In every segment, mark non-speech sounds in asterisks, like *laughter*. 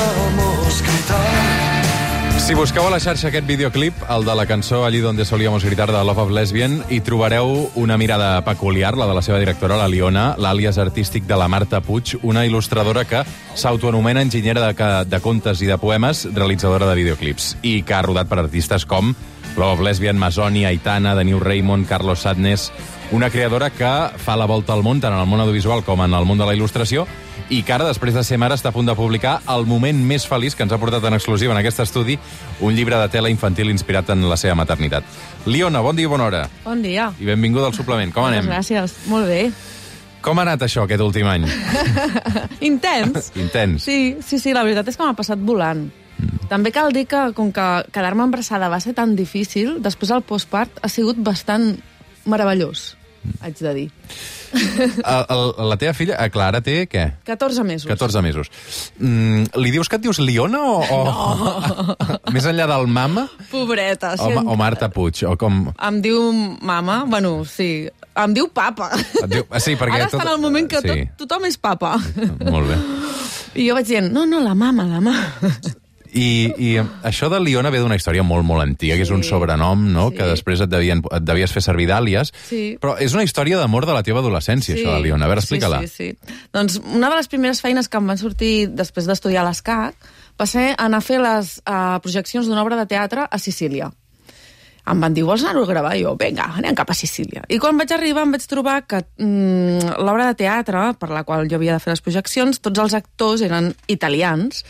a no gritar. Si busqueu a la xarxa aquest videoclip, el de la cançó Allí donde solíamos gritar de Love of Lesbian, hi trobareu una mirada peculiar, la de la seva directora, la Liona, l'àlies artístic de la Marta Puig, una il·lustradora que s'autoanomena enginyera de, de contes i de poemes, realitzadora de videoclips, i que ha rodat per artistes com Love of Lesbian, Masoni, Aitana, New Raymond, Carlos Sadness... Una creadora que fa la volta al món, tant en el món audiovisual com en el món de la il·lustració, i que ara, després de ser mare, està a punt de publicar el moment més feliç que ens ha portat en exclusiva en aquest estudi, un llibre de tela infantil inspirat en la seva maternitat. Liona, bon dia i bona hora. Bon dia. I benvinguda al suplement. Com anem? Moltes gràcies. Molt bé. Com ha anat això aquest últim any? *laughs* Intens. Intens. Sí, sí, sí, la veritat és que m'ha passat volant. També cal dir que, com que quedar-me embarassada va ser tan difícil, després el postpart ha sigut bastant meravellós, haig de dir. El, el, la teva filla, a Clara, té què? 14 mesos. 14 mesos. Mm, li dius que et dius Liona o... o... No. *laughs* Més enllà del mama? Pobreta. O, Ma- o Marta Puig? O com... Em diu mama, bueno, sí. Em diu papa. Et diu... ah, Sí, perquè Ara està en el moment que sí. tot, tothom és papa. Molt bé. I jo vaig dient, no, no, la mama, la mama. I, I això de Liona ve d'una història molt, molt antiga, que és un Sí. sobrenom, no?, Sí. que després et, devien, et devies fer servir d'àlies. Sí. Però és una història d'amor de la teva adolescència, això de Liona. A veure, explica-la. Sí, sí, sí. Doncs una de les primeres feines que em van sortir després d'estudiar a l'ESCAC va ser anar a fer les uh, projeccions d'una obra de teatre a Sicília. Em van dir, vols anar-ho a gravar? I jo, vinga, anem cap a Sicília. I quan vaig arribar em vaig trobar que mm, l'obra de teatre, per la qual jo havia de fer les projeccions, tots els actors eren italians,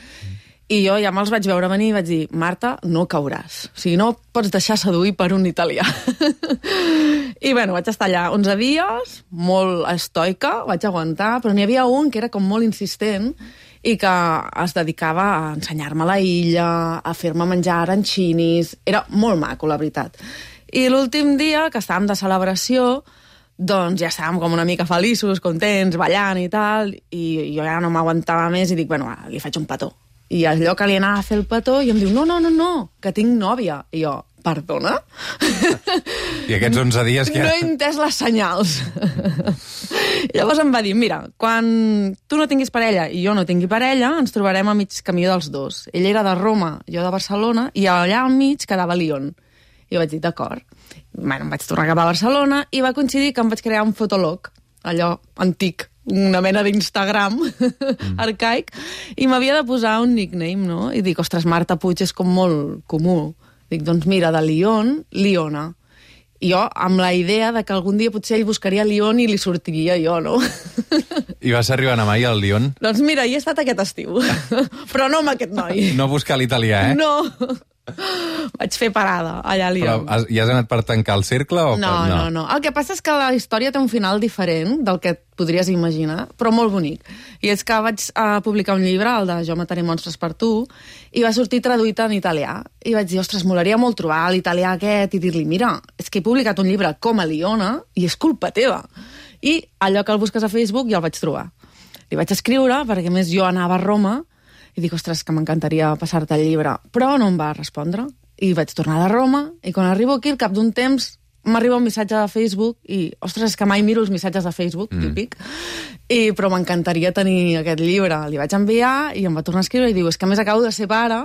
i jo ja me'ls vaig veure venir i vaig dir, Marta, no cauràs. O sigui, no pots deixar seduir per un italià. *laughs* I bueno, vaig estar allà 11 dies, molt estoica, vaig aguantar, però n'hi havia un que era com molt insistent i que es dedicava a ensenyar-me la illa, a fer-me menjar arancinis... Era molt maco, la veritat. I l'últim dia, que estàvem de celebració, doncs ja estàvem com una mica feliços, contents, ballant i tal, i jo ja no m'aguantava més i dic, bueno, va, li faig un petó. I allò que li anava a fer el petó, i em diu, no, no, no, no, que tinc nòvia. I jo, perdona? *laughs* I aquests 11 dies que... No he entès les senyals. *laughs* Llavors em va dir, mira, quan tu no tinguis parella i jo no tingui parella, ens trobarem a mig camí dels dos. Ell era de Roma, jo de Barcelona, i allà al mig quedava Lyon. I vaig dir, d'acord. Bueno, em vaig tornar cap a Barcelona i va coincidir que em vaig crear un fotolog, allò antic, una mena d'Instagram mm. *laughs* arcaic, i m'havia de posar un nickname, no? I dic, ostres, Marta Puig és com molt comú. Dic, doncs mira, de Lyon, Liona. I jo, amb la idea de que algun dia potser ell buscaria Lyon i li sortiria jo, no? I vas arribar a mai al Lyon? doncs mira, hi he estat aquest estiu. *laughs* Però no amb aquest noi. No buscar l'italià, eh? No. Vaig fer parada allà a Però Lyon. has, hi has anat per tancar el cercle? O No, per... no, no. El que passa és que la història té un final diferent del que et podries imaginar, però molt bonic. I és que vaig uh, publicar un llibre, el de Jo mataré monstres per tu, i va sortir traduït en italià. I vaig dir, ostres, molaria molt trobar l'italià aquest i dir-li, mira, és que he publicat un llibre com a Liona i és culpa teva. I allò que el busques a Facebook ja el vaig trobar. Li vaig escriure, perquè més jo anava a Roma, i dic, ostres, que m'encantaria passar-te el llibre. Però no em va respondre. I vaig tornar de Roma, i quan arribo aquí, al cap d'un temps, m'arriba un missatge de Facebook i, ostres, és que mai miro els missatges de Facebook, mm. típic, i, però m'encantaria tenir aquest llibre. Li vaig enviar i em va tornar a escriure i diu, és que a més acabo de ser pare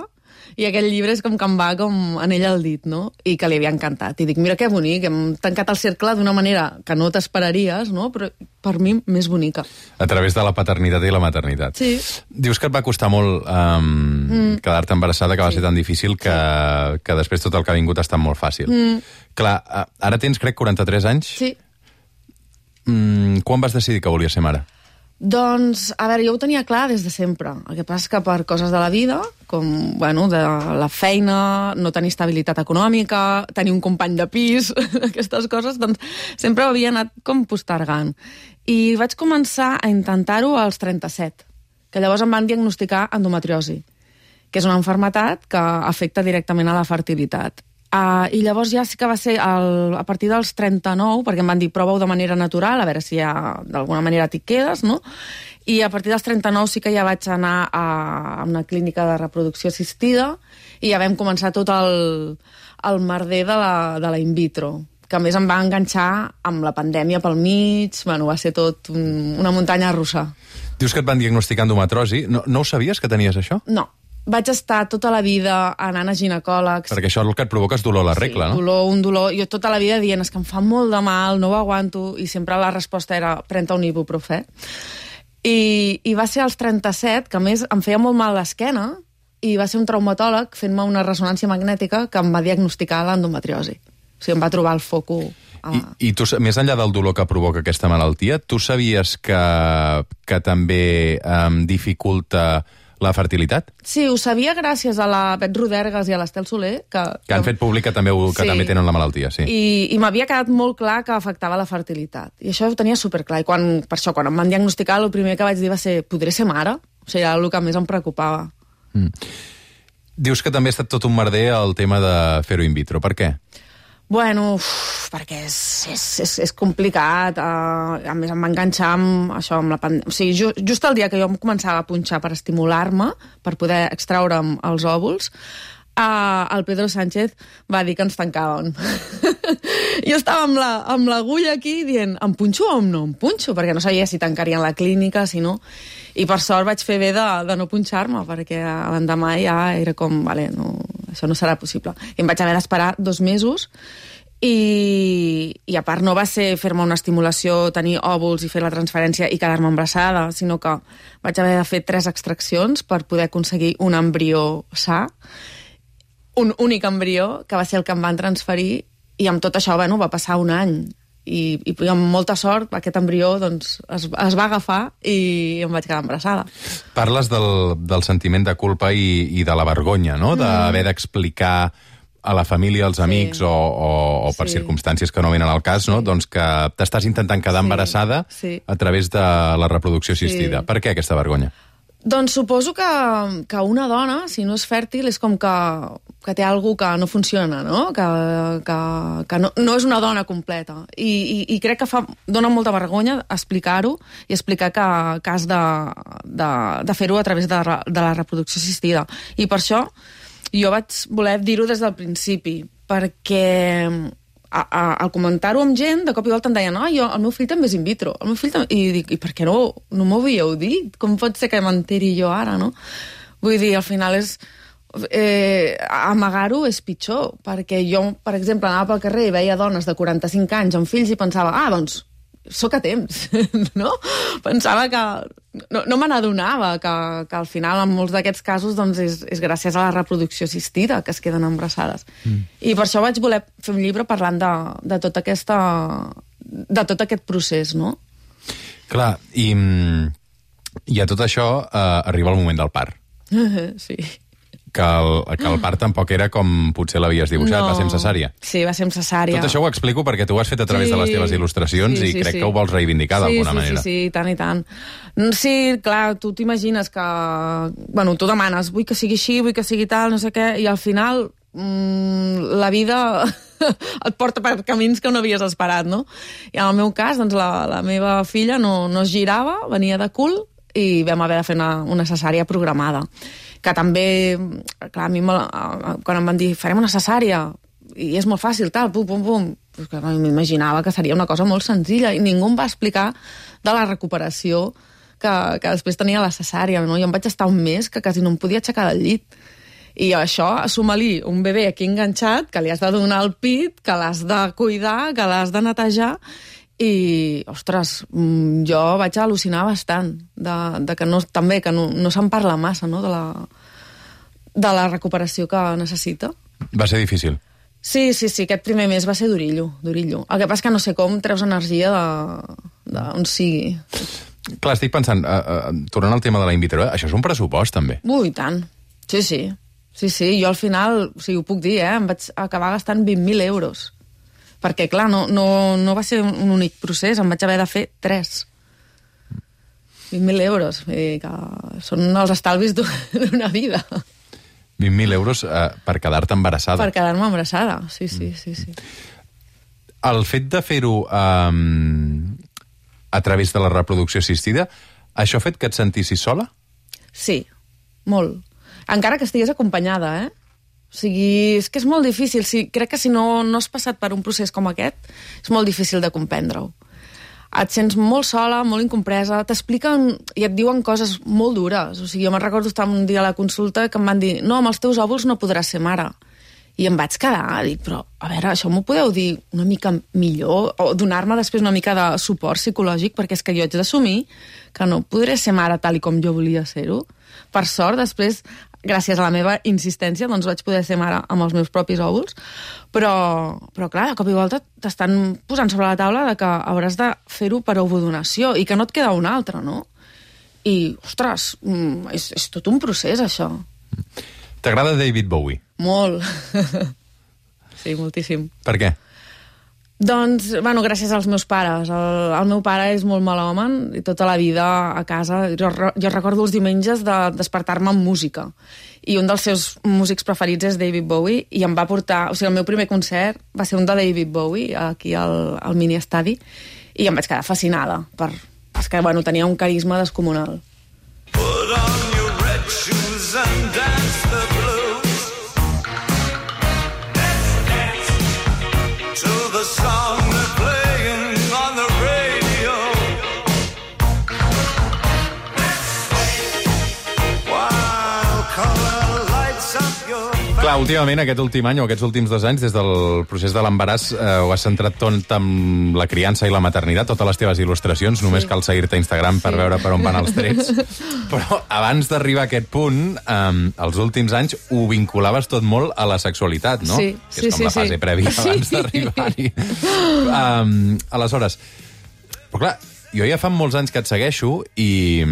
i aquest llibre és com que em va com en ell al dit, no? I que li havia encantat. I dic, mira que bonic, hem tancat el cercle d'una manera que no t'esperaries, no? Però per mi més bonica. A través de la paternitat i la maternitat. Sí. Dius que et va costar molt um, mm. quedar-te embarassada, que va ser tan difícil que, sí. que després tot el que ha vingut ha estat molt fàcil. Mm. Clar, ara tens, crec, 43 anys. Sí. Mm, quan vas decidir que volies ser mare? Doncs, a veure, jo ho tenia clar des de sempre. El que passa és que per coses de la vida, com, bueno, de la feina, no tenir estabilitat econòmica, tenir un company de pis, *laughs* aquestes coses, doncs sempre ho havia anat com postergant. I vaig començar a intentar-ho als 37, que llavors em van diagnosticar endometriosi, que és una enfermetat que afecta directament a la fertilitat. Uh, I llavors ja sí que va ser el, a partir dels 39, perquè em van dir prova-ho de manera natural, a veure si ja d'alguna manera t'hi quedes, no? I a partir dels 39 sí que ja vaig anar a, a una clínica de reproducció assistida I ja vam començar tot el, el merder de la, de la in vitro que a més em va enganxar amb la pandèmia pel mig, bueno, va ser tot un, una muntanya russa. Dius que et van diagnosticar endometrosi. No, no ho sabies que tenies això? No, vaig estar tota la vida anant a ginecòlegs. Perquè això el que et provoca és dolor a la regla, no? Dolor, un dolor. Jo tota la vida dient, és que em fa molt de mal, no ho aguanto, i sempre la resposta era, pren-te un ibuprofè. I, I va ser als 37, que a més em feia molt mal l'esquena, i va ser un traumatòleg fent-me una ressonància magnètica que em va diagnosticar l'endometriosi. O sigui, em va trobar el foco... A... I, I tu, més enllà del dolor que provoca aquesta malaltia, tu sabies que, que també um, dificulta la fertilitat? Sí, ho sabia gràcies a la Bet Rodergas i a l'Estel Soler, que... Que han fet públic que també, ho, que Sí. també tenen la malaltia, sí. I, i m'havia quedat molt clar que afectava la fertilitat. I això ho tenia superclar. I quan, per això, quan em van diagnosticar, el primer que vaig dir va ser podré ser mare? O sigui, era el que més em preocupava. Dius que també ha estat tot un merder el tema de fer-ho in vitro. Per què? Bueno, uf, perquè és, és, és, és complicat. Uh, a més, em va enganxar amb això, amb la pandèmia. O sigui, ju, just el dia que jo em començava a punxar per estimular-me, per poder extraure'm els òvuls, uh, el Pedro Sánchez va dir que ens tancàvem. *laughs* jo estava amb l'agulla la, aquí dient, em punxo o no em punxo? Perquè no sabia si tancarien la clínica, si no. I per sort vaig fer bé de, de no punxar-me, perquè l'endemà ja era com, vale, no, això no serà possible. I em vaig haver d'esperar dos mesos i, i a part no va ser fer-me una estimulació, tenir òvuls i fer la transferència i quedar-me embarassada, sinó que vaig haver de fer tres extraccions per poder aconseguir un embrió sa, un únic embrió, que va ser el que em van transferir, i amb tot això, bueno, va passar un any. I, i amb molta sort aquest embrió doncs, es, es va agafar i em vaig quedar embarassada. Parles del, del sentiment de culpa i, i de la vergonya, no? D'haver d'explicar a la família, als amics o, o, o per Sí. circumstàncies que no venen al cas, no? doncs que t'estàs intentant quedar Sí, embarassada sí. a través de la reproducció assistida. Sí. Per què aquesta vergonya? Doncs suposo que, que una dona, si no és fèrtil, és com que, que té alguna que no funciona, no? Que, que, que no, no és una dona completa. I, i, i crec que fa, dona molta vergonya explicar-ho i explicar que, que has de, de, de fer-ho a través de, de la reproducció assistida. I per això jo vaig voler dir-ho des del principi, perquè a, al comentar-ho amb gent, de cop i volta em deien oh, jo, el meu fill també és in vitro. El meu fill també... I dic, i per què no, no m'ho havíeu dit? Com pot ser que m'enteri jo ara, no? Vull dir, al final és... Eh, amagar-ho és pitjor, perquè jo, per exemple, anava pel carrer i veia dones de 45 anys amb fills i pensava, ah, doncs, sóc a temps, *laughs* no? Pensava que... No, no me n'adonava que, que al final, en molts d'aquests casos, doncs, és, és gràcies a la reproducció assistida que es queden embarassades. Mm. I per això vaig voler fer un llibre parlant de, de tota aquesta de tot aquest procés, no? Clar, i, mm, i a tot això eh, arriba el moment del part. *laughs* sí. Que el, que el part tampoc era com potser l'havies dibuixat, va ser amb cesària. Sí, va ser amb cesària. Tot això ho explico perquè tu ho has fet a través de les teves il·lustracions i crec que ho vols reivindicar sí, d'alguna sí, manera. Sí, sí, i tant i tant. Mm, Sí, clar, tu t'imagines que... Bueno, tu demanes, vull que sigui així, vull que sigui tal, no sé què, i al final mm, la vida *laughs* et porta per camins que no havies esperat, no? I en el meu cas, doncs, la, la meva filla no, no es girava, venia de cul, i vam haver de fer una, una cesària programada. Que també, clar, a mi me quan em van dir farem una cesària, i és molt fàcil, tal, pum, pum, pum, pues que m'imaginava que seria una cosa molt senzilla i ningú em va explicar de la recuperació que, que després tenia la cesària, no? Jo em vaig estar un mes que quasi no em podia aixecar del llit. I això, suma-li un bebè aquí enganxat, que li has de donar el pit, que l'has de cuidar, que l'has de netejar, i, ostres, mm, jo vaig al·lucinar bastant de, de que no, també que no, no se'n parla massa, no?, de la, de la recuperació que necessita. Va ser difícil. Sí, sí, sí, aquest primer mes va ser durillo, durillo. El que passa que no sé com treus energia de, de on sigui. Clar, estic pensant, uh, uh, tornant al tema de la in vitro, eh? això és un pressupost, també. Ui, tant. Sí, sí. Sí, sí, jo al final, o sigui, ho puc dir, eh? Em vaig acabar gastant 20.000 euros. Perquè, clar, no, no, no va ser un únic procés, em vaig haver de fer tres. 20.000 euros. Vull dir que són els estalvis d'u- *laughs* d'una vida 20.000 euros uh, per quedar-te embarassada. per quedar-me embarassada. Sí, sí, sí, sí. El fet de fer-ho um, a través de la reproducció assistida, això ha fet que et sentissis sola? Sí, molt. Encara que estigués acompanyada, eh? Sigui, és que és molt difícil. Si, crec que si no, no has passat per un procés com aquest, és molt difícil de comprendre-ho. Et sents molt sola, molt incompresa, t'expliquen i et diuen coses molt dures. O sigui, jo me'n recordo estar un dia a la consulta que em van dir no, amb els teus òvuls no podràs ser mare. I em vaig quedar, dic, però, a veure, això m'ho podeu dir una mica millor? O donar-me després una mica de suport psicològic, perquè és que jo haig d'assumir que no podré ser mare tal i com jo volia ser-ho. Per sort, després, gràcies a la meva insistència, doncs vaig poder ser mare amb els meus propis òvuls, però, però clar, de cop i volta t'estan posant sobre la taula de que hauràs de fer-ho per ovodonació i que no et queda un altre, no? I, ostres, mm, és, és tot un procés, això. T'agrada David Bowie? Molt. *laughs* sí, moltíssim. Per què? Doncs, bueno, gràcies als meus pares. El, el meu pare és molt malhomen i tota la vida a casa... Jo, jo recordo els diumenges de despertar-me amb música. I un dels seus músics preferits és David Bowie i em va portar... O sigui, el meu primer concert va ser un de David Bowie aquí al, al mini estadi i em vaig quedar fascinada per... És que, bueno, tenia un carisma descomunal. Put on your red shoes Clar, últimament, aquest últim any o aquests últims dos anys, des del procés de l'embaràs, eh, ho has centrat tot amb la criança i la maternitat, totes les teves il·lustracions, només cal seguir-te a Instagram per Sí. veure per on van els trets. *laughs* Però abans d'arribar a aquest punt, eh, els últims anys ho vinculaves tot molt a la sexualitat, no? Sí, que sí, és com sí, la fase sí. prèvia Sí. abans d'arribar-hi. *laughs* um, aleshores, però clar, jo ja fa molts anys que et segueixo i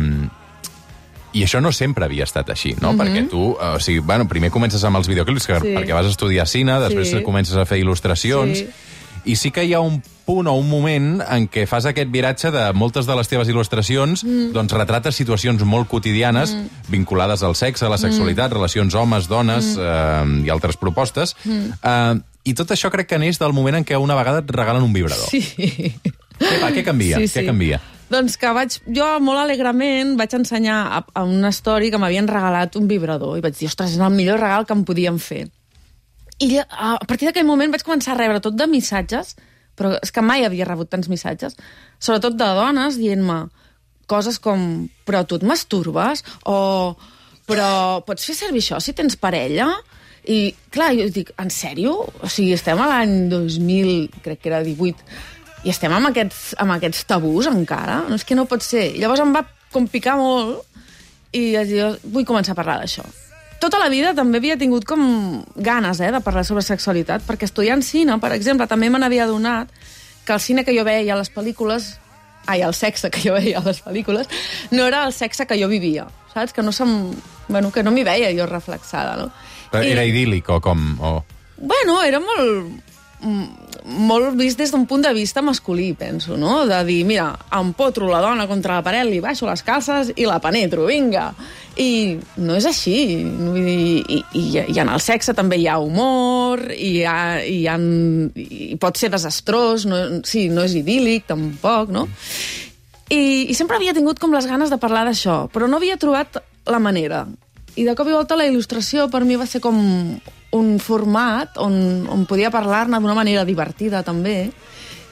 i això no sempre havia estat així, no? Mm -hmm. Perquè tu, eh, o sigui, bueno, primer comences amb els videoclips, que. Sí. perquè vas estudiar cine, després Sí. comences a fer il·lustracions, Sí. i sí que hi ha un punt o un moment en què fas aquest viratge de moltes de les teves il·lustracions, mm. doncs retrates situacions molt quotidianes mm. vinculades al sexe, a la sexualitat, mm. relacions homes, dones mm. eh, i altres propostes. Mm. Eh, I tot això crec que neix del moment en què una vegada et regalen un vibrador. Sí. Què, va, què canvia? Sí, Què sí. canvia? Doncs que vaig, jo molt alegrement vaig ensenyar a, a una story que m'havien regalat un vibrador i vaig dir, ostres, és el millor regal que em podien fer. I a partir d'aquell moment vaig començar a rebre tot de missatges, però és que mai havia rebut tants missatges, sobretot de dones dient-me coses com però tu et masturbes? O però pots fer servir això si tens parella? I, clar, jo dic, en sèrio? O sigui, estem a l'any 2000, crec que era 18, i estem amb aquests, amb aquests tabús encara? No, és que no pot ser. I llavors em va com picar molt i vaig dir, "Jo vull començar a parlar d'això. Tota la vida també havia tingut com ganes eh, de parlar sobre sexualitat, perquè estudiant cine, per exemple, també me n'havia adonat que el cine que jo veia a les pel·lícules ai, el sexe que jo veia a les pel·lícules no era el sexe que jo vivia, saps? Que no se'm... Bueno, que no m'hi veia jo reflexada, no? Però Era idíl·lic o com? O... Bueno, era molt mm, molt vist des d'un punt de vista masculí, penso, no? De dir, mira, empotro la dona contra la paret, li baixo les calces i la penetro, vinga! I no és així. Vull dir, i, i, I en el sexe també hi ha humor, i, hi ha, i, hi ha, i pot ser desastrós, no, sí, no és idíl·lic, tampoc, no? I, I sempre havia tingut com les ganes de parlar d'això, però no havia trobat la manera. I de cop i volta la il·lustració per mi va ser com un format on, on podia parlar-ne d'una manera divertida també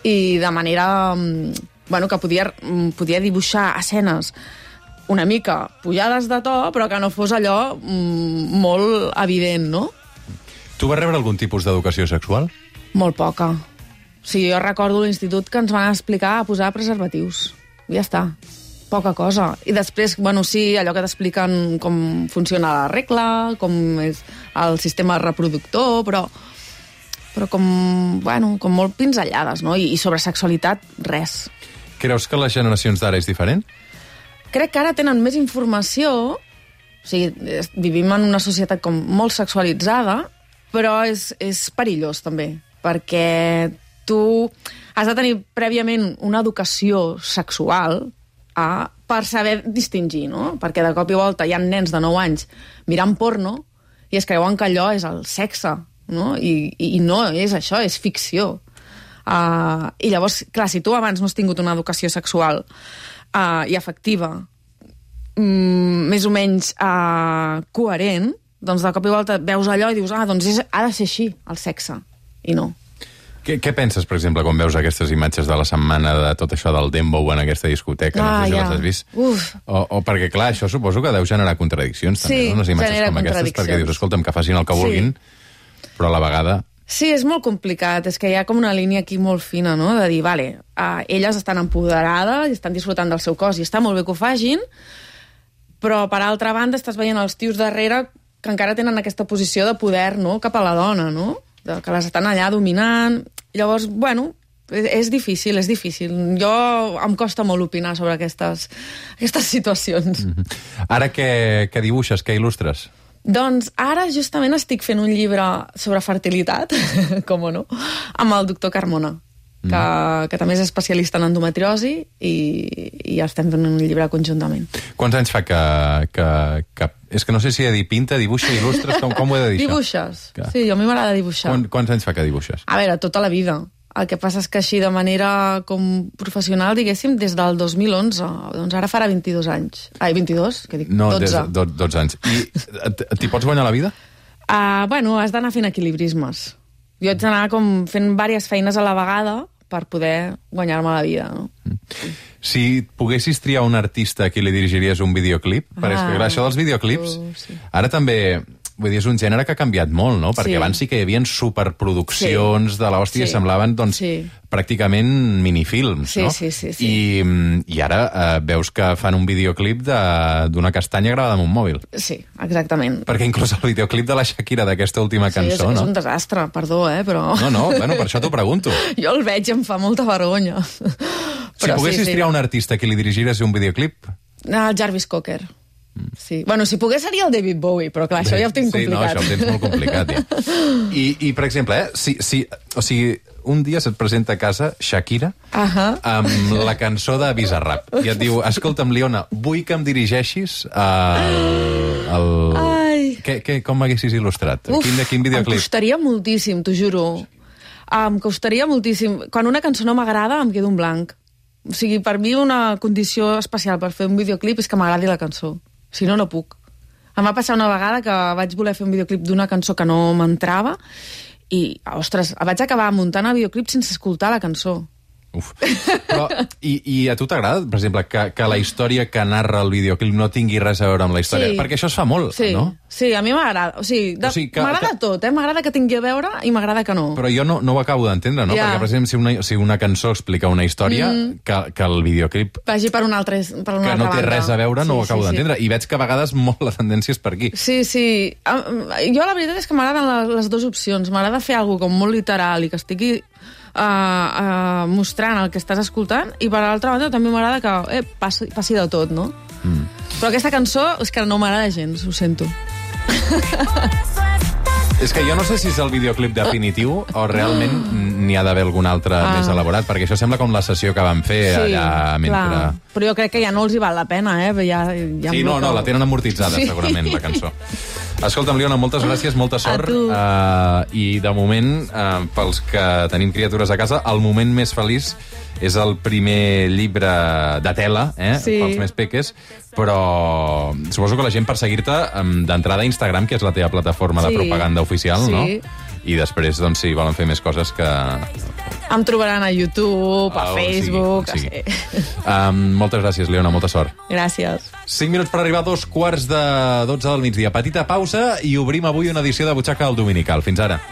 i de manera mm, bueno, que podia, mm, podia dibuixar escenes una mica pujades de to, però que no fos allò mm, molt evident, no? Tu vas rebre algun tipus d'educació sexual? Molt poca. O sigui, jo recordo l'institut que ens van explicar a posar preservatius. Ja està. Poca cosa. I després, bueno, sí, allò que t'expliquen com funciona la regla, com és el sistema reproductor, però però com, bueno, com molt pinzellades, no? I, I sobre sexualitat, res. Creus que les generacions d'ara és diferent? Crec que ara tenen més informació, o sigui, vivim en una societat com molt sexualitzada, però és, és perillós també, perquè tu has de tenir prèviament una educació sexual a, per saber distingir, no? Perquè de cop i volta hi ha nens de 9 anys mirant porno i es creuen que allò és el sexe, no? I, i, i no és això, és ficció. Uh, I llavors, clar, si tu abans no has tingut una educació sexual uh, i afectiva mm, més o menys uh, coherent, doncs de cop i volta veus allò i dius, ah, doncs és, ha de ser així, el sexe. I no. Què, què penses, per exemple, quan veus aquestes imatges de la setmana de tot això del Dembow en aquesta discoteca? Ah, no sé si ja. les has vist. Uf. O, o perquè, clar, això suposo que deu generar contradiccions, també, Sí, no? Unes imatges com aquestes, perquè dius, escolta'm, que facin el que Sí. vulguin, però a la vegada... Sí, és molt complicat. És que hi ha com una línia aquí molt fina, no?, de dir, vale, uh, elles estan empoderades i estan disfrutant del seu cos i està molt bé que ho fagin, però, per altra banda, estàs veient els tios darrere que encara tenen aquesta posició de poder, no?, cap a la dona, no?, de, que les estan allà dominant. Llavors, bueno, és, és difícil, és difícil. Jo em costa molt opinar sobre aquestes, aquestes situacions. Mm. Ara què, què dibuixes, què il·lustres? Doncs ara justament estic fent un llibre sobre fertilitat, *laughs* com no, amb el doctor Carmona, que, mm. que també és especialista en endometriosi i, i estem fent un llibre conjuntament. Quants anys fa que... que, que és que no sé si he de dir pinta, dibuixa, il·lustres, com, com ho he de dir? Dibuixes? Clar. Sí, a mi m'agrada dibuixar. Quan, quants anys fa que dibuixes? A veure, tota la vida. El que passa és que així de manera com professional, diguéssim, des del 2011. Doncs ara farà 22 anys. Ai, 22? Què dic? No, 12. des de do- 12 anys. I et- t'hi pots guanyar la vida? Uh, bueno, has d'anar fent equilibrismes. Jo haig d'anar com fent diverses feines a la vegada per poder guanyar-me la vida, no? Si poguessis triar un artista a qui li dirigiries un videoclip, perquè que, clar, això dels videoclips, oh, sí. ara també... Vull dir, és un gènere que ha canviat molt, no? Perquè Sí. abans sí que hi havia superproduccions Sí. de l'hòstia i Sí. semblaven, doncs, Sí. pràcticament minifilms, Sí, no? sí, sí, sí. I, I ara eh, veus que fan un videoclip de- d'una castanya gravada amb un mòbil. Sí, exactament. Perquè inclús el videoclip de la Shakira d'aquesta última Sí, és, cançó, és no? un desastre, perdó, eh, però... No, no, bueno, per això t'ho pregunto. *laughs* Jo el veig i em fa molta vergonya. Si poguessis triar un artista a qui li dirigiries un videoclip, El Jarvis Cocker. Sí. Bueno, si pogués seria el David Bowie, però clar, això ja ho tinc sí, no, complicat. això ho tens molt complicat, ja. *laughs* I, i per exemple, eh, si, si, o sigui, un dia se't presenta a casa Shakira Ahà. amb la cançó de Bizarrap i et diu, escolta'm, Leona, vull que em dirigeixis al... al... Ai. Què, què, com m'haguessis il·lustrat? quin, quin em videoclip? costaria moltíssim, t'ho juro. Em costaria moltíssim. Quan una cançó no m'agrada, em quedo en blanc. O sigui, per mi una condició especial per fer un videoclip és que m'agradi la cançó. Si no, no puc. Em va passar una vegada que vaig voler fer un videoclip d'una cançó que no m'entrava i, ostres, vaig acabar muntant el videoclip sense escoltar la cançó. Uf. Però, i, I a tu t'agrada, per exemple, que, que la història que narra el videoclip no tingui res a veure amb la història? Sí. Perquè això es fa molt, Sí, no? sí a mi m'agrada. O sigui, de, O sigui m'agrada que- tot, eh? M'agrada que tingui a veure i m'agrada que no. Però jo no, no ho acabo d'entendre, no? Ja. Perquè, per exemple, si una, si una cançó explica una història, mm. que, que el videoclip Vagi per una altra, per una que altra no té banda. res a veure, no Sí, ho acabo sí, sí. d'entendre. I veig que a vegades molt la tendència és per aquí. Sí, sí. Ah, Jo la veritat és que m'agraden les, les dues opcions. M'agrada fer alguna com molt literal i que estigui uh, uh, mostrant el que estàs escoltant i per l'altra banda també m'agrada que eh, passi, passi de tot, no? Mm. Però aquesta cançó és que no m'agrada gens, ho sento. És que jo no sé si és el videoclip definitiu o realment n'hi ha d'haver algun altre Ah. més elaborat, perquè això sembla com la sessió que van fer allà mentre... clar. Però jo crec que ja no els hi val la pena, eh? Ja, ja Sí, no, no, la tenen amortitzada, Sí. segurament, la cançó. *laughs* Escolta'm, Liona, moltes gràcies, molta sort. Uh, I, de moment, uh, pels que tenim criatures a casa, el moment més feliç és el primer llibre de tela, eh? Sí. pels més peques, però suposo que la gent per seguir-te um, d'entrada a Instagram, que és la teva plataforma de Sí. propaganda oficial, Sí. no? I després, doncs, si volen fer més coses que... Em trobaran a YouTube, a Ah, sigui, Facebook... on sigui. a- Um, *laughs* moltes gràcies, Leona, molta sort. Gràcies. 5 minuts per arribar a dos quarts de 12 del migdia. Petita pausa i obrim avui una edició de Butxaca al Dominical. Fins ara.